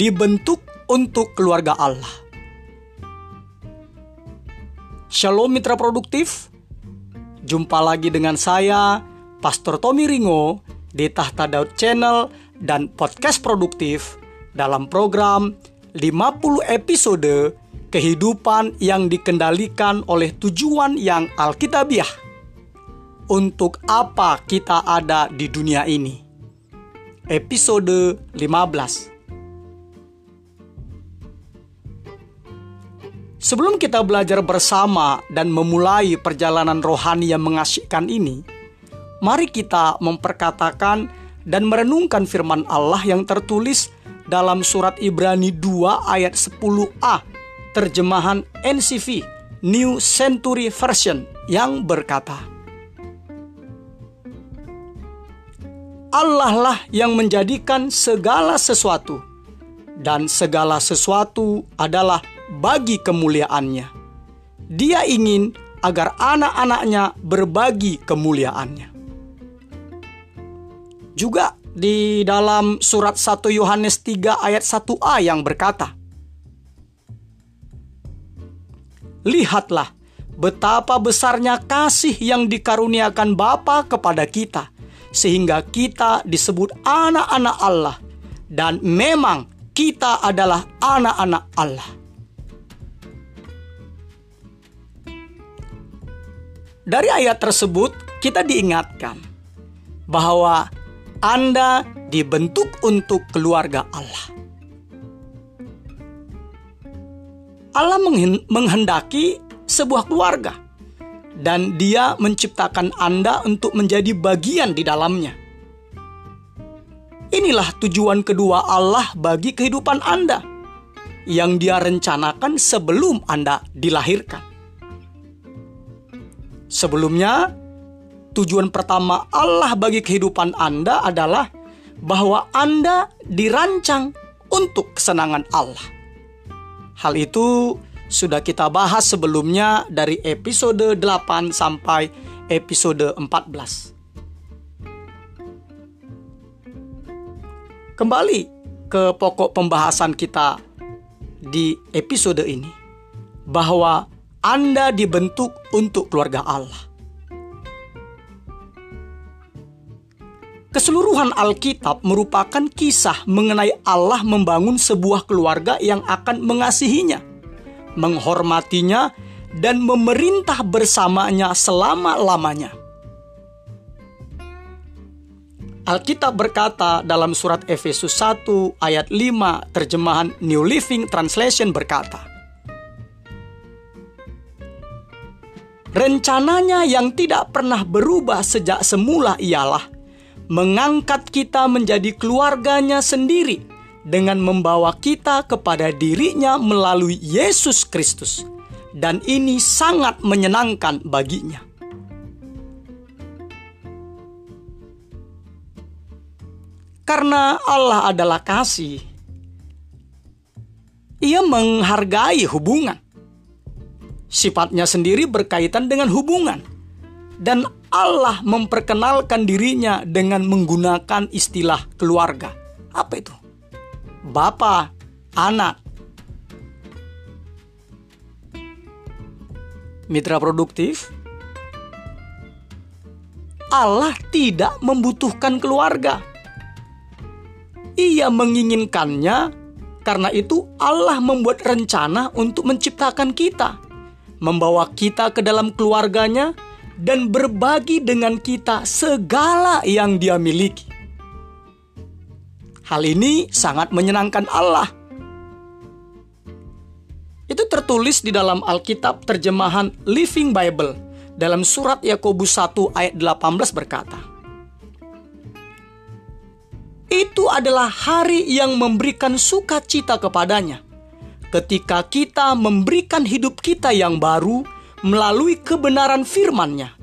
dibentuk untuk keluarga Allah. Shalom mitra produktif. Jumpa lagi dengan saya, Pastor Tommy Ringo di Tahta Daud Channel dan podcast produktif dalam program 50 episode kehidupan yang dikendalikan oleh tujuan yang alkitabiah. Untuk apa kita ada di dunia ini? Episode 15. Sebelum kita belajar bersama dan memulai perjalanan rohani yang mengasyikkan ini, mari kita memperkatakan dan merenungkan firman Allah yang tertulis dalam surat Ibrani 2 ayat 10a terjemahan NCV New Century Version yang berkata Allah lah yang menjadikan segala sesuatu dan segala sesuatu adalah bagi kemuliaannya. Dia ingin agar anak-anaknya berbagi kemuliaannya. Juga di dalam surat 1 Yohanes 3 ayat 1a yang berkata, Lihatlah betapa besarnya kasih yang dikaruniakan Bapa kepada kita, sehingga kita disebut anak-anak Allah, dan memang kita adalah anak-anak Allah. Dari ayat tersebut, kita diingatkan bahwa anda dibentuk untuk keluarga Allah. Allah menghendaki sebuah keluarga, dan Dia menciptakan Anda untuk menjadi bagian di dalamnya. Inilah tujuan kedua Allah bagi kehidupan Anda, yang Dia rencanakan sebelum Anda dilahirkan. Sebelumnya, Tujuan pertama Allah bagi kehidupan Anda adalah bahwa Anda dirancang untuk kesenangan Allah. Hal itu sudah kita bahas sebelumnya dari episode 8 sampai episode 14. Kembali ke pokok pembahasan kita di episode ini bahwa Anda dibentuk untuk keluarga Allah. Keseluruhan Alkitab merupakan kisah mengenai Allah membangun sebuah keluarga yang akan mengasihinya, menghormatinya, dan memerintah bersamanya selama-lamanya. Alkitab berkata dalam surat Efesus 1 ayat 5 terjemahan New Living Translation berkata, Rencananya yang tidak pernah berubah sejak semula ialah mengangkat kita menjadi keluarganya sendiri dengan membawa kita kepada dirinya melalui Yesus Kristus. Dan ini sangat menyenangkan baginya. Karena Allah adalah kasih, Ia menghargai hubungan. Sifatnya sendiri berkaitan dengan hubungan, dan Allah memperkenalkan dirinya dengan menggunakan istilah keluarga. Apa itu? Bapa, anak. Mitra produktif, Allah tidak membutuhkan keluarga. Ia menginginkannya, karena itu Allah membuat rencana untuk menciptakan kita, membawa kita ke dalam keluarganya, dan berbagi dengan kita segala yang Dia miliki. Hal ini sangat menyenangkan Allah. Itu tertulis di dalam Alkitab terjemahan Living Bible dalam surat Yakobus 1 ayat 18 berkata, Itu adalah hari yang memberikan sukacita kepadanya. Ketika kita memberikan hidup kita yang baru melalui kebenaran firman-Nya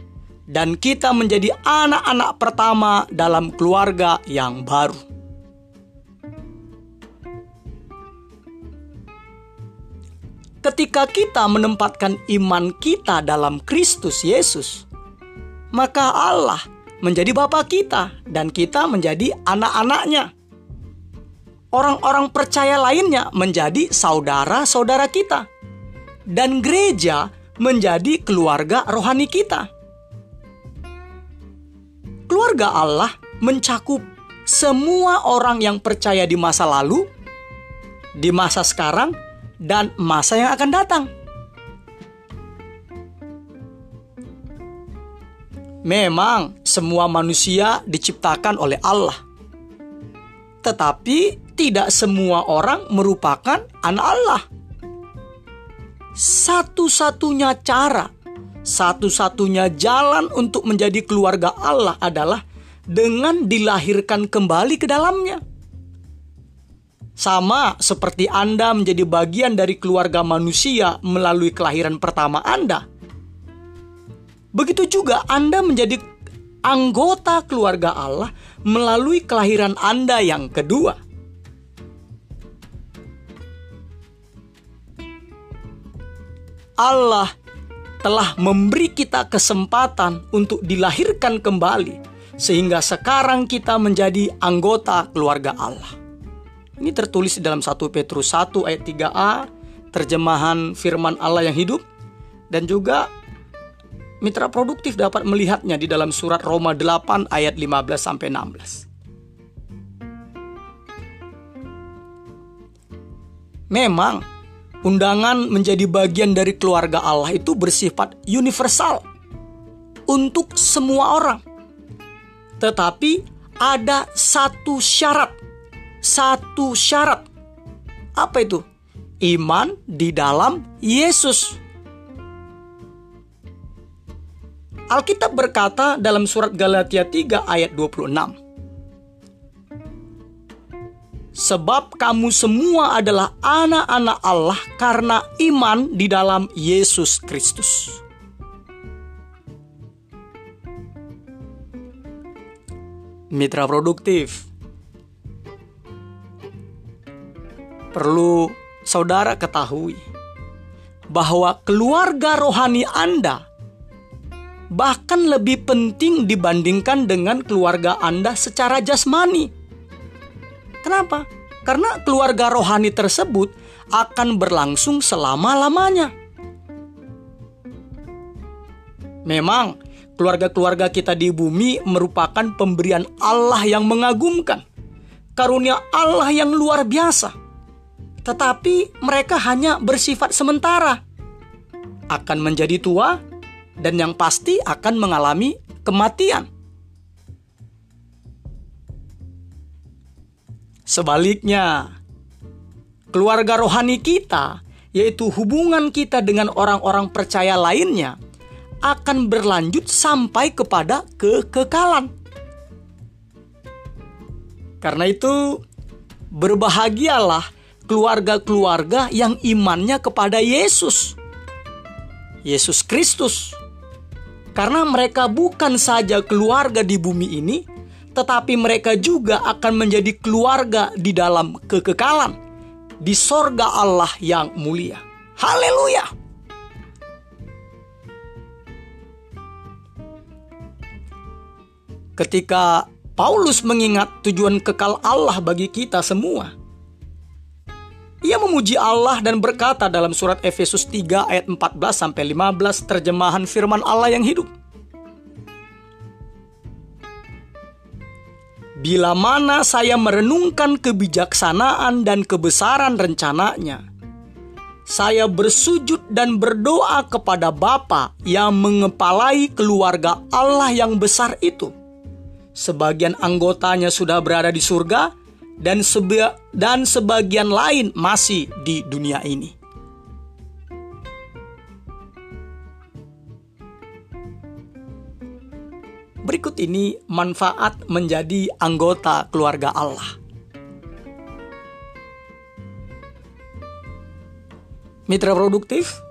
dan kita menjadi anak-anak pertama dalam keluarga yang baru. Ketika kita menempatkan iman kita dalam Kristus Yesus, maka Allah menjadi Bapa kita dan kita menjadi anak-anaknya. Orang-orang percaya lainnya menjadi saudara-saudara kita, dan gereja menjadi keluarga rohani kita. Keluarga Allah mencakup semua orang yang percaya di masa lalu, di masa sekarang, dan masa yang akan datang. Memang semua manusia diciptakan oleh Allah. Tetapi tidak semua orang merupakan anak Allah. Satu-satunya cara, satu-satunya jalan untuk menjadi keluarga Allah adalah dengan dilahirkan kembali ke dalamnya. Sama seperti Anda menjadi bagian dari keluarga manusia melalui kelahiran pertama Anda Begitu juga Anda menjadi anggota keluarga Allah melalui kelahiran Anda yang kedua. Allah telah memberi kita kesempatan untuk dilahirkan kembali, sehingga sekarang kita menjadi anggota keluarga Allah. Ini tertulis dalam 1 Petrus 1 ayat 3a, terjemahan firman Allah yang hidup, dan juga Mitra produktif dapat melihatnya di dalam surat Roma 8 ayat 15 sampai 16. Memang undangan menjadi bagian dari keluarga Allah itu bersifat universal untuk semua orang. Tetapi ada satu syarat. Satu syarat. Apa itu? Iman di dalam Yesus. Alkitab berkata dalam surat Galatia 3 ayat 26. Sebab kamu semua adalah anak-anak Allah karena iman di dalam Yesus Kristus. Mitra produktif. Perlu saudara ketahui bahwa keluarga rohani Anda bahkan lebih penting dibandingkan dengan keluarga Anda secara jasmani. Kenapa? Karena keluarga rohani tersebut akan berlangsung selama-lamanya. Memang, keluarga-keluarga kita di bumi merupakan pemberian Allah yang mengagumkan, karunia Allah yang luar biasa. Tetapi mereka hanya bersifat sementara, akan menjadi tua dan yang pasti akan mengalami kematian. Sebaliknya, keluarga rohani kita, yaitu hubungan kita dengan orang-orang percaya lainnya, akan berlanjut sampai kepada kekekalan. Karena itu, berbahagialah keluarga-keluarga yang imannya kepada Yesus. Yesus Kristus karena mereka bukan saja keluarga di bumi ini, tetapi mereka juga akan menjadi keluarga di dalam kekekalan di sorga Allah yang mulia. Haleluya! Ketika Paulus mengingat tujuan kekal Allah bagi kita semua, ia memuji Allah dan berkata dalam surat Efesus 3 ayat 14 sampai 15 terjemahan firman Allah yang hidup. Bila mana saya merenungkan kebijaksanaan dan kebesaran rencananya, saya bersujud dan berdoa kepada Bapa yang mengepalai keluarga Allah yang besar itu. Sebagian anggotanya sudah berada di surga, dan seba dan sebagian lain masih di dunia ini. Ini manfaat menjadi anggota keluarga Allah. Mitra produktif,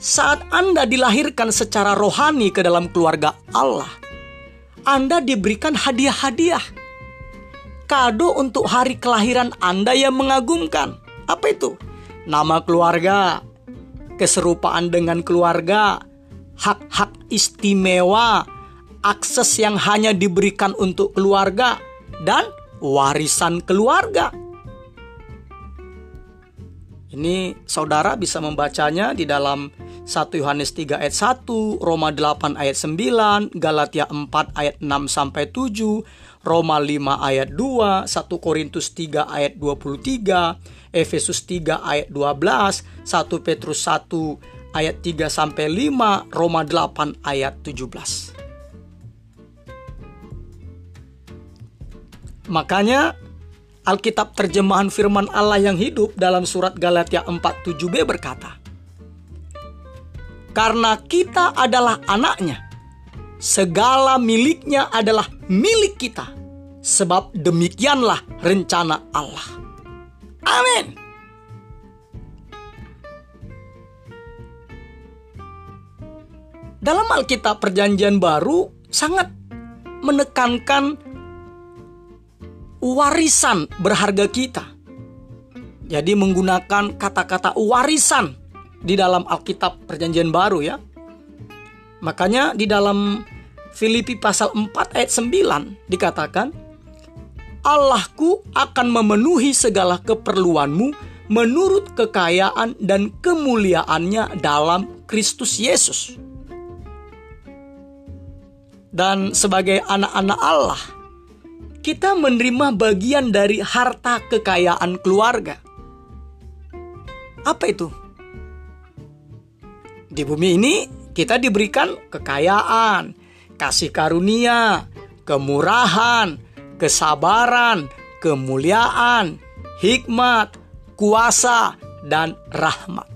saat Anda dilahirkan secara rohani ke dalam keluarga Allah, Anda diberikan hadiah-hadiah kado untuk hari kelahiran Anda yang mengagumkan. Apa itu? Nama keluarga, keserupaan dengan keluarga, hak-hak istimewa, akses yang hanya diberikan untuk keluarga, dan warisan keluarga. Ini saudara bisa membacanya di dalam 1 Yohanes 3 ayat 1, Roma 8 ayat 9, Galatia 4 ayat 6 sampai 7, Roma 5 ayat 2, 1 Korintus 3 ayat 23, Efesus 3 ayat 12, 1 Petrus 1 ayat 3 sampai 5, Roma 8 ayat 17. Makanya Alkitab terjemahan firman Allah yang hidup dalam surat Galatia 4:7b berkata, Karena kita adalah anaknya, segala miliknya adalah milik kita, sebab demikianlah rencana Allah. Amin. Dalam Alkitab Perjanjian Baru sangat menekankan warisan berharga kita. Jadi menggunakan kata-kata warisan di dalam Alkitab Perjanjian Baru ya. Makanya di dalam Filipi pasal 4 ayat 9 dikatakan Allahku akan memenuhi segala keperluanmu menurut kekayaan dan kemuliaannya dalam Kristus Yesus. Dan sebagai anak-anak Allah, kita menerima bagian dari harta kekayaan keluarga. Apa itu? Di bumi ini kita diberikan kekayaan, kasih karunia, kemurahan, kesabaran, kemuliaan, hikmat, kuasa, dan rahmat.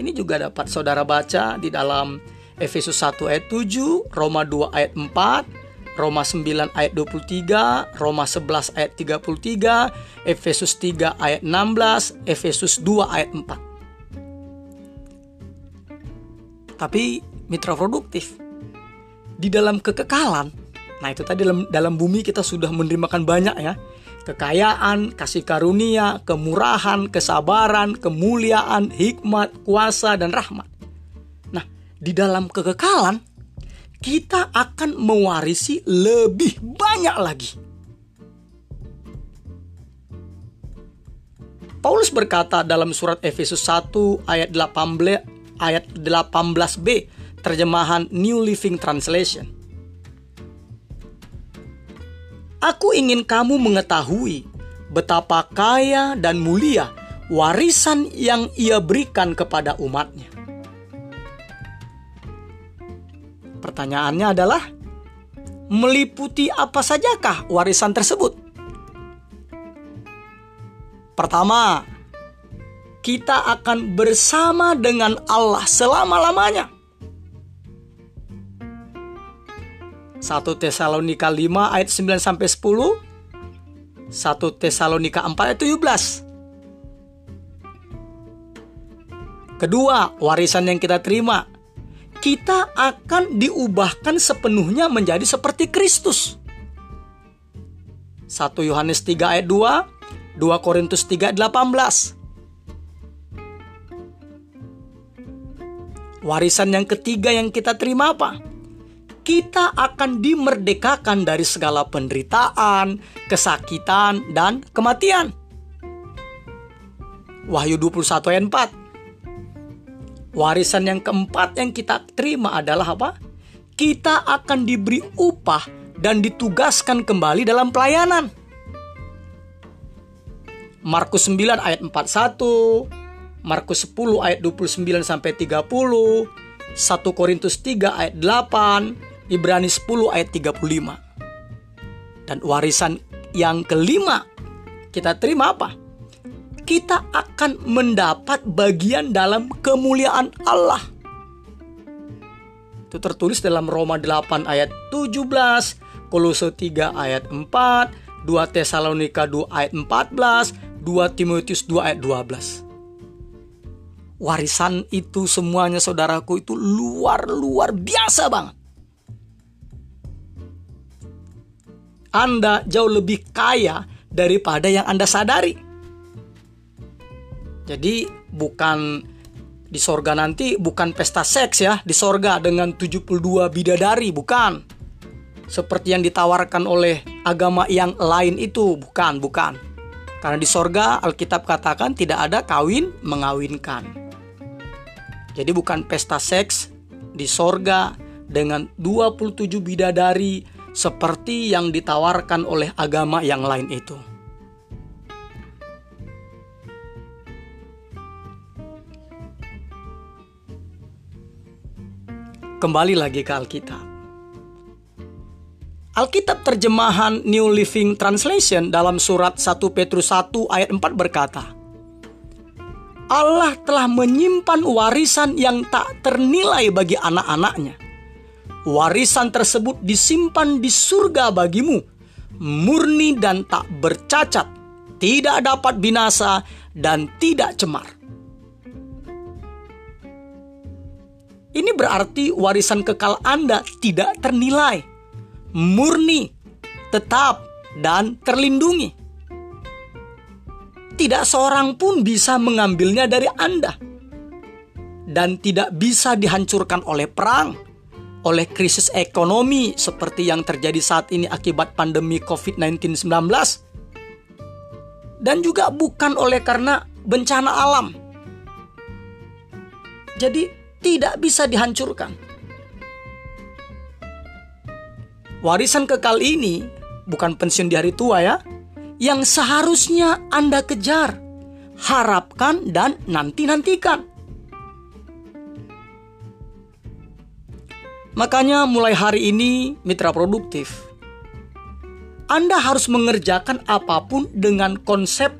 Ini juga dapat saudara baca di dalam Efesus 1 ayat 7, Roma 2 ayat 4, Roma 9 ayat 23, Roma 11 ayat 33, Efesus 3 ayat 16, Efesus 2 ayat 4. Tapi mitra produktif di dalam kekekalan, nah itu tadi dalam dalam bumi kita sudah menerimakan banyak ya. Kekayaan, kasih karunia, kemurahan, kesabaran, kemuliaan, hikmat, kuasa dan rahmat. Nah, di dalam kekekalan kita akan mewarisi lebih banyak lagi. Paulus berkata dalam surat Efesus 1 ayat 18 ayat 18b terjemahan New Living Translation. Aku ingin kamu mengetahui betapa kaya dan mulia warisan yang ia berikan kepada umatnya. Pertanyaannya adalah, meliputi apa sajakah warisan tersebut? Pertama, kita akan bersama dengan Allah selama-lamanya. 1 Tesalonika 5 ayat 9 sampai 10. 1 Tesalonika 4 ayat 17. Kedua, warisan yang kita terima kita akan diubahkan sepenuhnya menjadi seperti Kristus. 1 Yohanes 3 ayat 2, 2 Korintus 3 ayat 18. Warisan yang ketiga yang kita terima apa? Kita akan dimerdekakan dari segala penderitaan, kesakitan, dan kematian. Wahyu 21 ayat 4 Warisan yang keempat yang kita terima adalah apa? Kita akan diberi upah dan ditugaskan kembali dalam pelayanan. Markus 9 ayat 41, Markus 10 ayat 29 sampai 30, 1 Korintus 3 ayat 8, Ibrani 10 ayat 35. Dan warisan yang kelima kita terima apa? Kita akan mendapat bagian dalam kemuliaan Allah. Itu tertulis dalam Roma 8 ayat 17, Kolose 3 ayat 4, 2 Tesalonika 2 ayat 14, 2 Timotius 2 ayat 12. Warisan itu semuanya saudaraku itu luar-luar biasa banget. Anda jauh lebih kaya daripada yang Anda sadari. Jadi bukan di sorga nanti bukan pesta seks ya di sorga dengan 72 bidadari bukan seperti yang ditawarkan oleh agama yang lain itu bukan, bukan. Karena di sorga Alkitab katakan tidak ada kawin mengawinkan. Jadi bukan pesta seks di sorga dengan 27 bidadari seperti yang ditawarkan oleh agama yang lain itu. Kembali lagi ke Alkitab. Alkitab terjemahan New Living Translation dalam surat 1 Petrus 1 ayat 4 berkata, Allah telah menyimpan warisan yang tak ternilai bagi anak-anaknya. Warisan tersebut disimpan di surga bagimu, murni dan tak bercacat, tidak dapat binasa dan tidak cemar. Ini berarti warisan kekal Anda tidak ternilai murni, tetap, dan terlindungi. Tidak seorang pun bisa mengambilnya dari Anda, dan tidak bisa dihancurkan oleh perang, oleh krisis ekonomi seperti yang terjadi saat ini akibat pandemi COVID-19 dan juga bukan oleh karena bencana alam. Jadi, tidak bisa dihancurkan. Warisan kekal ini bukan pensiun di hari tua ya, yang seharusnya Anda kejar, harapkan dan nanti-nantikan. Makanya mulai hari ini mitra produktif, Anda harus mengerjakan apa pun dengan konsep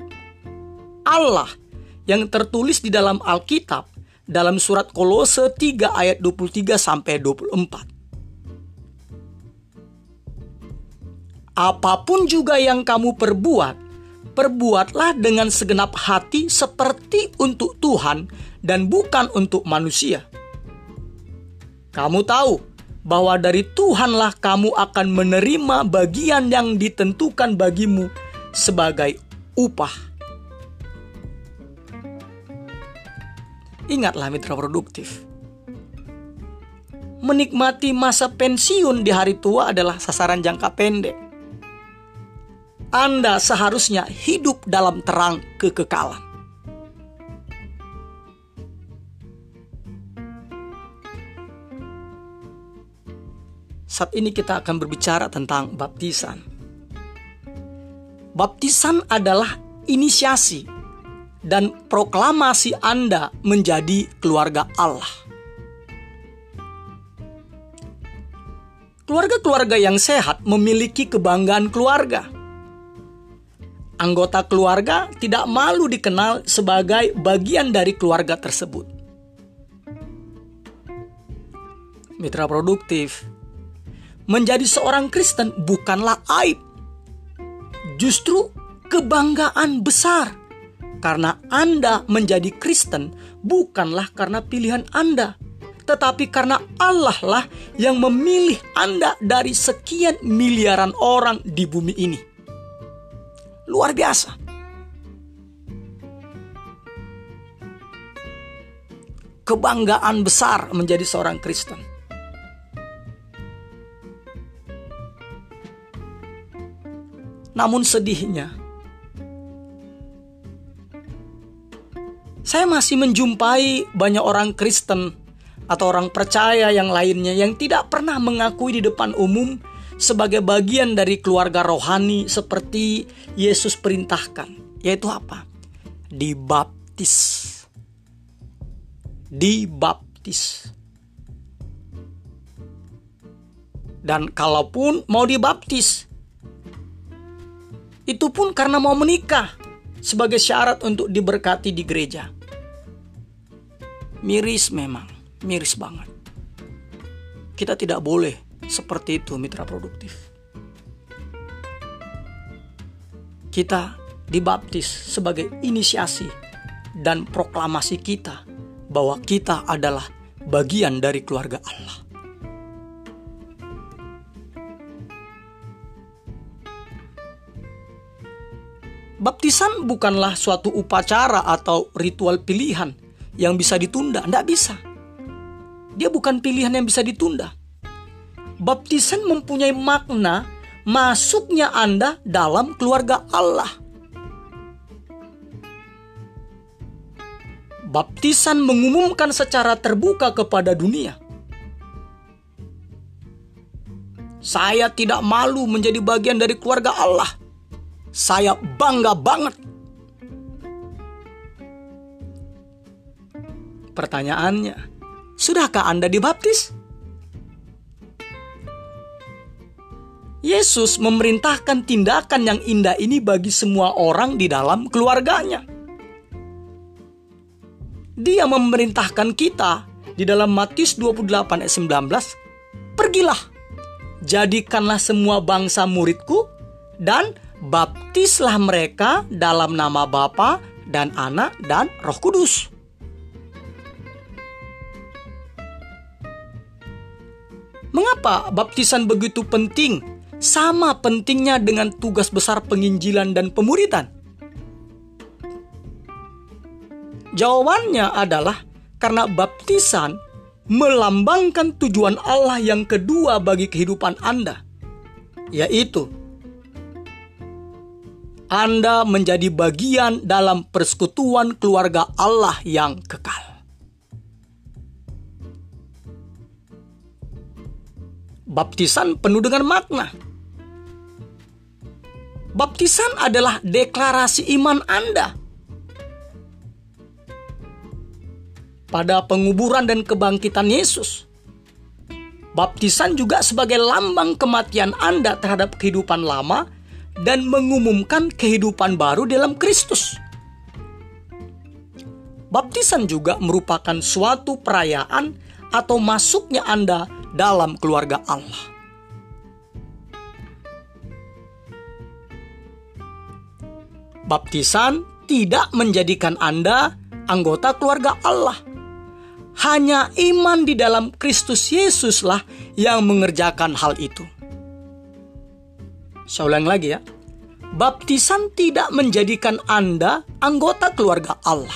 Allah yang tertulis di dalam Alkitab dalam surat Kolose 3 ayat 23 sampai 24. apa pun juga yang kamu perbuat, perbuatlah dengan segenap hati seperti untuk Tuhan dan bukan untuk manusia. Kamu tahu bahwa dari Tuhanlah kamu akan menerima bagian yang ditentukan bagimu sebagai upah. Ingatlah mitra produktif. Menikmati masa pensiun di hari tua adalah sasaran jangka pendek anda seharusnya hidup dalam terang kekekalan. Saat ini kita akan berbicara tentang baptisan. Baptisan adalah inisiasi dan proklamasi Anda menjadi keluarga Allah. Keluarga-keluarga yang sehat memiliki kebanggaan keluarga anggota keluarga tidak malu dikenal sebagai bagian dari keluarga tersebut. Mitra produktif, menjadi seorang Kristen bukanlah aib, justru kebanggaan besar. Karena Anda menjadi Kristen bukanlah karena pilihan Anda, tetapi karena Allah lah yang memilih Anda dari sekian miliaran orang di bumi ini luar biasa. Kebanggaan besar menjadi seorang Kristen. Namun sedihnya, saya masih menjumpai banyak orang Kristen atau orang percaya yang lainnya yang tidak pernah mengakui di depan umum sebagai bagian dari keluarga rohani seperti Yesus perintahkan, yaitu apa? Dibaptis. Dibaptis. Dan kalaupun mau dibaptis, itu pun karena mau menikah sebagai syarat untuk diberkati di gereja. Miris memang, miris banget. Kita tidak boleh seperti itu mitra produktif. Kita dibaptis sebagai inisiasi dan proklamasi kita bahwa kita adalah bagian dari keluarga Allah. Baptisan bukanlah suatu upacara atau ritual pilihan yang bisa ditunda, tidak bisa. Dia bukan pilihan yang bisa ditunda baptisan mempunyai makna masuknya Anda dalam keluarga Allah. Baptisan mengumumkan secara terbuka kepada dunia. Saya tidak malu menjadi bagian dari keluarga Allah. Saya bangga banget. Pertanyaannya, sudahkah Anda dibaptis? Yesus memerintahkan tindakan yang indah ini bagi semua orang di dalam keluarganya. Dia memerintahkan kita di dalam Matius 28 ayat 19, "Pergilah, jadikanlah semua bangsa muridku dan baptislah mereka dalam nama Bapa dan Anak dan Roh Kudus." Mengapa baptisan begitu penting sama pentingnya dengan tugas besar penginjilan dan pemuritan? Jawabannya adalah karena baptisan melambangkan tujuan Allah yang kedua bagi kehidupan Anda, yaitu Anda menjadi bagian dalam persekutuan keluarga Allah yang kekal. Baptisan penuh dengan makna Baptisan adalah deklarasi iman Anda. Pada penguburan dan kebangkitan Yesus, baptisan juga sebagai lambang kematian Anda terhadap kehidupan lama dan mengumumkan kehidupan baru dalam Kristus. Baptisan juga merupakan suatu perayaan atau masuknya Anda dalam keluarga Allah. Baptisan tidak menjadikan Anda anggota keluarga Allah. Hanya iman di dalam Kristus Yesuslah yang mengerjakan hal itu. Saya ulang lagi ya. Baptisan tidak menjadikan Anda anggota keluarga Allah.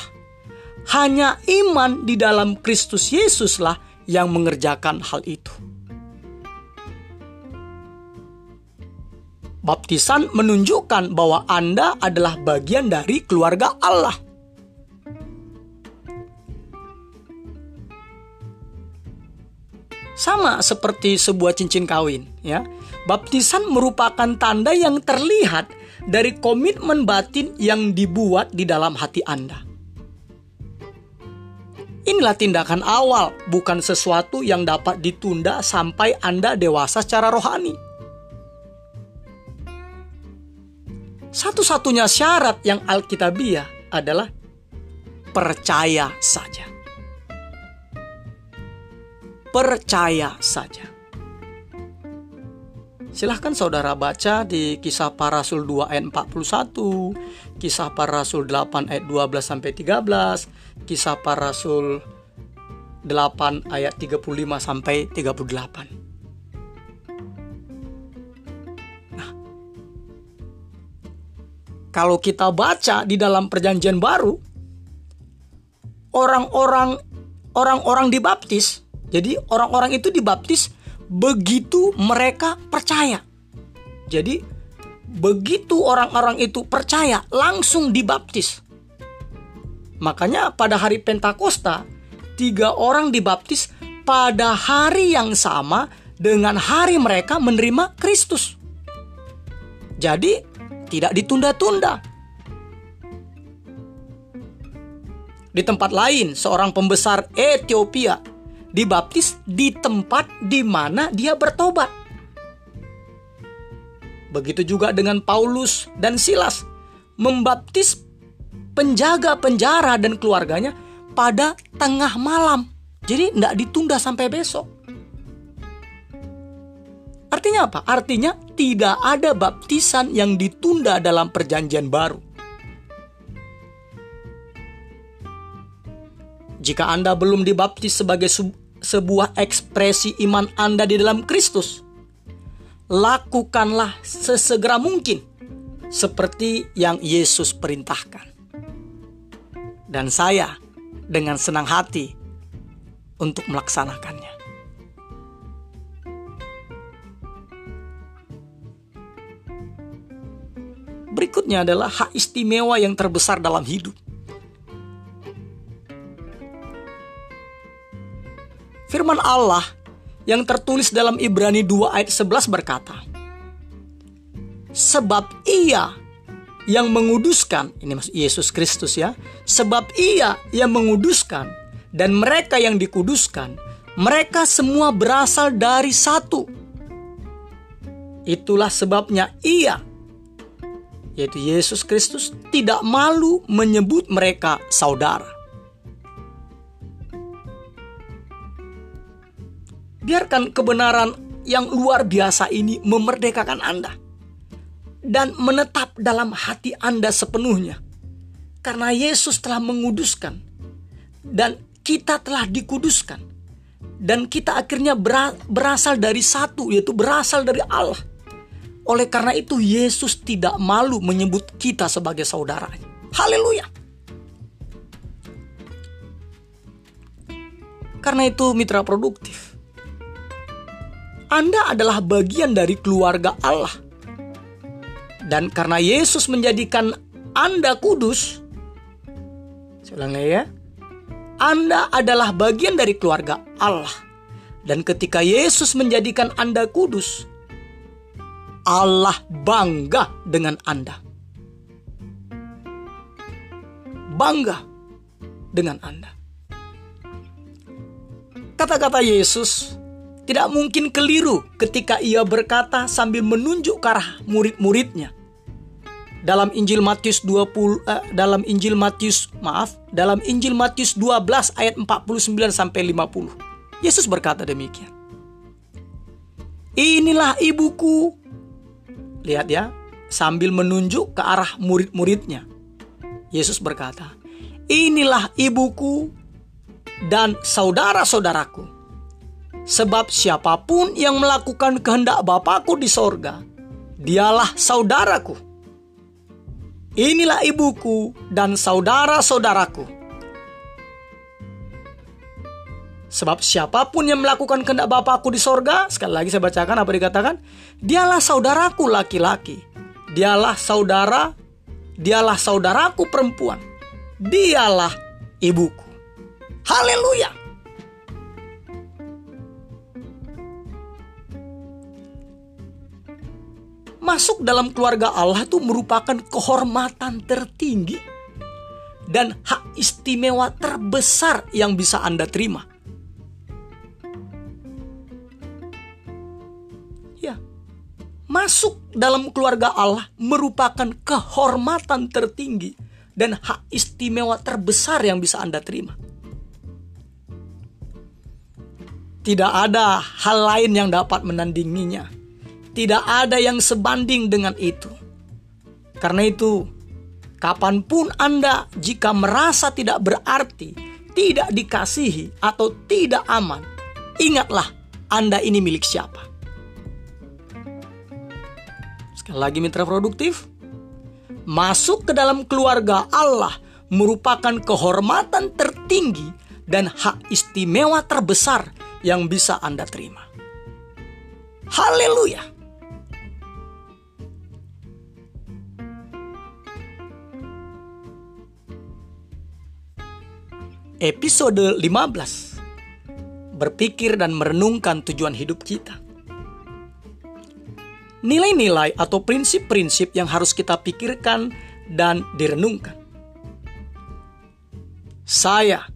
Hanya iman di dalam Kristus Yesuslah yang mengerjakan hal itu. Baptisan menunjukkan bahwa Anda adalah bagian dari keluarga Allah. Sama seperti sebuah cincin kawin, ya. Baptisan merupakan tanda yang terlihat dari komitmen batin yang dibuat di dalam hati Anda. Inilah tindakan awal, bukan sesuatu yang dapat ditunda sampai Anda dewasa secara rohani. Satu-satunya syarat yang alkitabiah adalah percaya saja. Percaya saja. Silahkan saudara baca di kisah para rasul 2 ayat 41, kisah para rasul 8 ayat 12 sampai 13, kisah para rasul 8 ayat 35 sampai 38. kalau kita baca di dalam perjanjian baru orang-orang orang-orang dibaptis jadi orang-orang itu dibaptis begitu mereka percaya. Jadi begitu orang-orang itu percaya langsung dibaptis. Makanya pada hari Pentakosta tiga orang dibaptis pada hari yang sama dengan hari mereka menerima Kristus. Jadi tidak ditunda-tunda. Di tempat lain, seorang pembesar Ethiopia dibaptis di tempat di mana dia bertobat. Begitu juga dengan Paulus dan Silas membaptis penjaga penjara dan keluarganya pada tengah malam. Jadi tidak ditunda sampai besok. Artinya apa? Artinya tidak ada baptisan yang ditunda dalam perjanjian baru. Jika Anda belum dibaptis sebagai sebuah ekspresi iman Anda di dalam Kristus. Lakukanlah sesegera mungkin seperti yang Yesus perintahkan. Dan saya dengan senang hati untuk melaksanakannya. Berikutnya adalah hak istimewa yang terbesar dalam hidup Firman Allah yang tertulis dalam Ibrani 2 ayat 11 berkata, Sebab ia yang menguduskan, ini maksud Yesus Kristus ya, sebab ia yang menguduskan dan mereka yang dikuduskan, mereka semua berasal dari satu. Itulah sebabnya ia, yaitu Yesus Kristus, tidak malu menyebut mereka saudara. Biarkan kebenaran yang luar biasa ini memerdekakan Anda dan menetap dalam hati Anda sepenuhnya. Karena Yesus telah menguduskan dan kita telah dikuduskan. Dan kita akhirnya berasal dari satu, yaitu berasal dari Allah. Oleh karena itu Yesus tidak malu menyebut kita sebagai saudaranya. Haleluya. Karena itu mitra produktif. Anda adalah bagian dari keluarga Allah dan karena Yesus menjadikan Anda kudus, saya ya, Anda adalah bagian dari keluarga Allah. Dan ketika Yesus menjadikan Anda kudus, Allah bangga dengan Anda. Bangga dengan Anda. Kata-kata Yesus tidak mungkin keliru ketika ia berkata sambil menunjuk ke arah murid-muridnya dalam Injil Matius 20 eh, dalam Injil Matius maaf dalam Injil Matius 12 ayat 49 sampai 50. Yesus berkata demikian. Inilah ibuku. Lihat ya, sambil menunjuk ke arah murid-muridnya. Yesus berkata, "Inilah ibuku dan saudara-saudaraku. Sebab siapa pun yang melakukan kehendak Bapakku di sorga, dialah saudaraku." Inilah ibuku dan saudara-saudaraku. Sebab siapa pun yang melakukan kehendak Bapakku di sorga, sekali lagi saya bacakan apa dikatakan, dialah saudaraku laki-laki, dialah saudara, dialah saudaraku perempuan, dialah ibuku. Haleluya! Masuk dalam keluarga Allah itu merupakan kehormatan tertinggi dan hak istimewa terbesar yang bisa Anda terima. Ya, masuk dalam keluarga Allah merupakan kehormatan tertinggi dan hak istimewa terbesar yang bisa Anda terima. Tidak ada hal lain yang dapat menandinginya tidak ada yang sebanding dengan itu. Karena itu, kapan pun Anda jika merasa tidak berarti, tidak dikasihi, atau tidak aman, ingatlah Anda ini milik siapa. Sekali lagi mitra produktif, masuk ke dalam keluarga Allah merupakan kehormatan tertinggi dan hak istimewa terbesar yang bisa Anda terima. Haleluya! Episode 15 Berpikir dan merenungkan tujuan hidup kita. Nilai-nilai atau prinsip-prinsip yang harus kita pikirkan dan direnungkan. Saya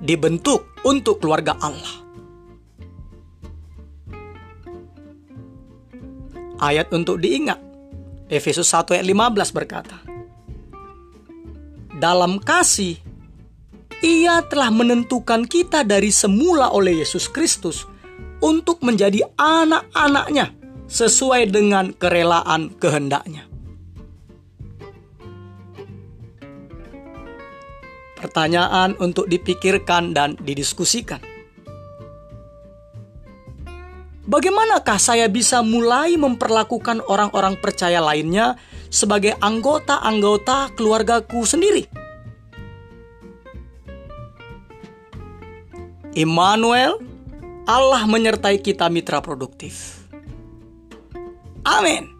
dibentuk untuk keluarga Allah. Ayat untuk diingat. Efesus 1 ayat 15 berkata Dalam kasih ia telah menentukan kita dari semula oleh Yesus Kristus untuk menjadi anak-anaknya sesuai dengan kerelaan kehendaknya. Pertanyaan untuk dipikirkan dan didiskusikan. Bagaimanakah saya bisa mulai memperlakukan orang-orang percaya lainnya sebagai anggota-anggota keluargaku sendiri? Immanuel, Allah menyertai kita mitra produktif. Amin.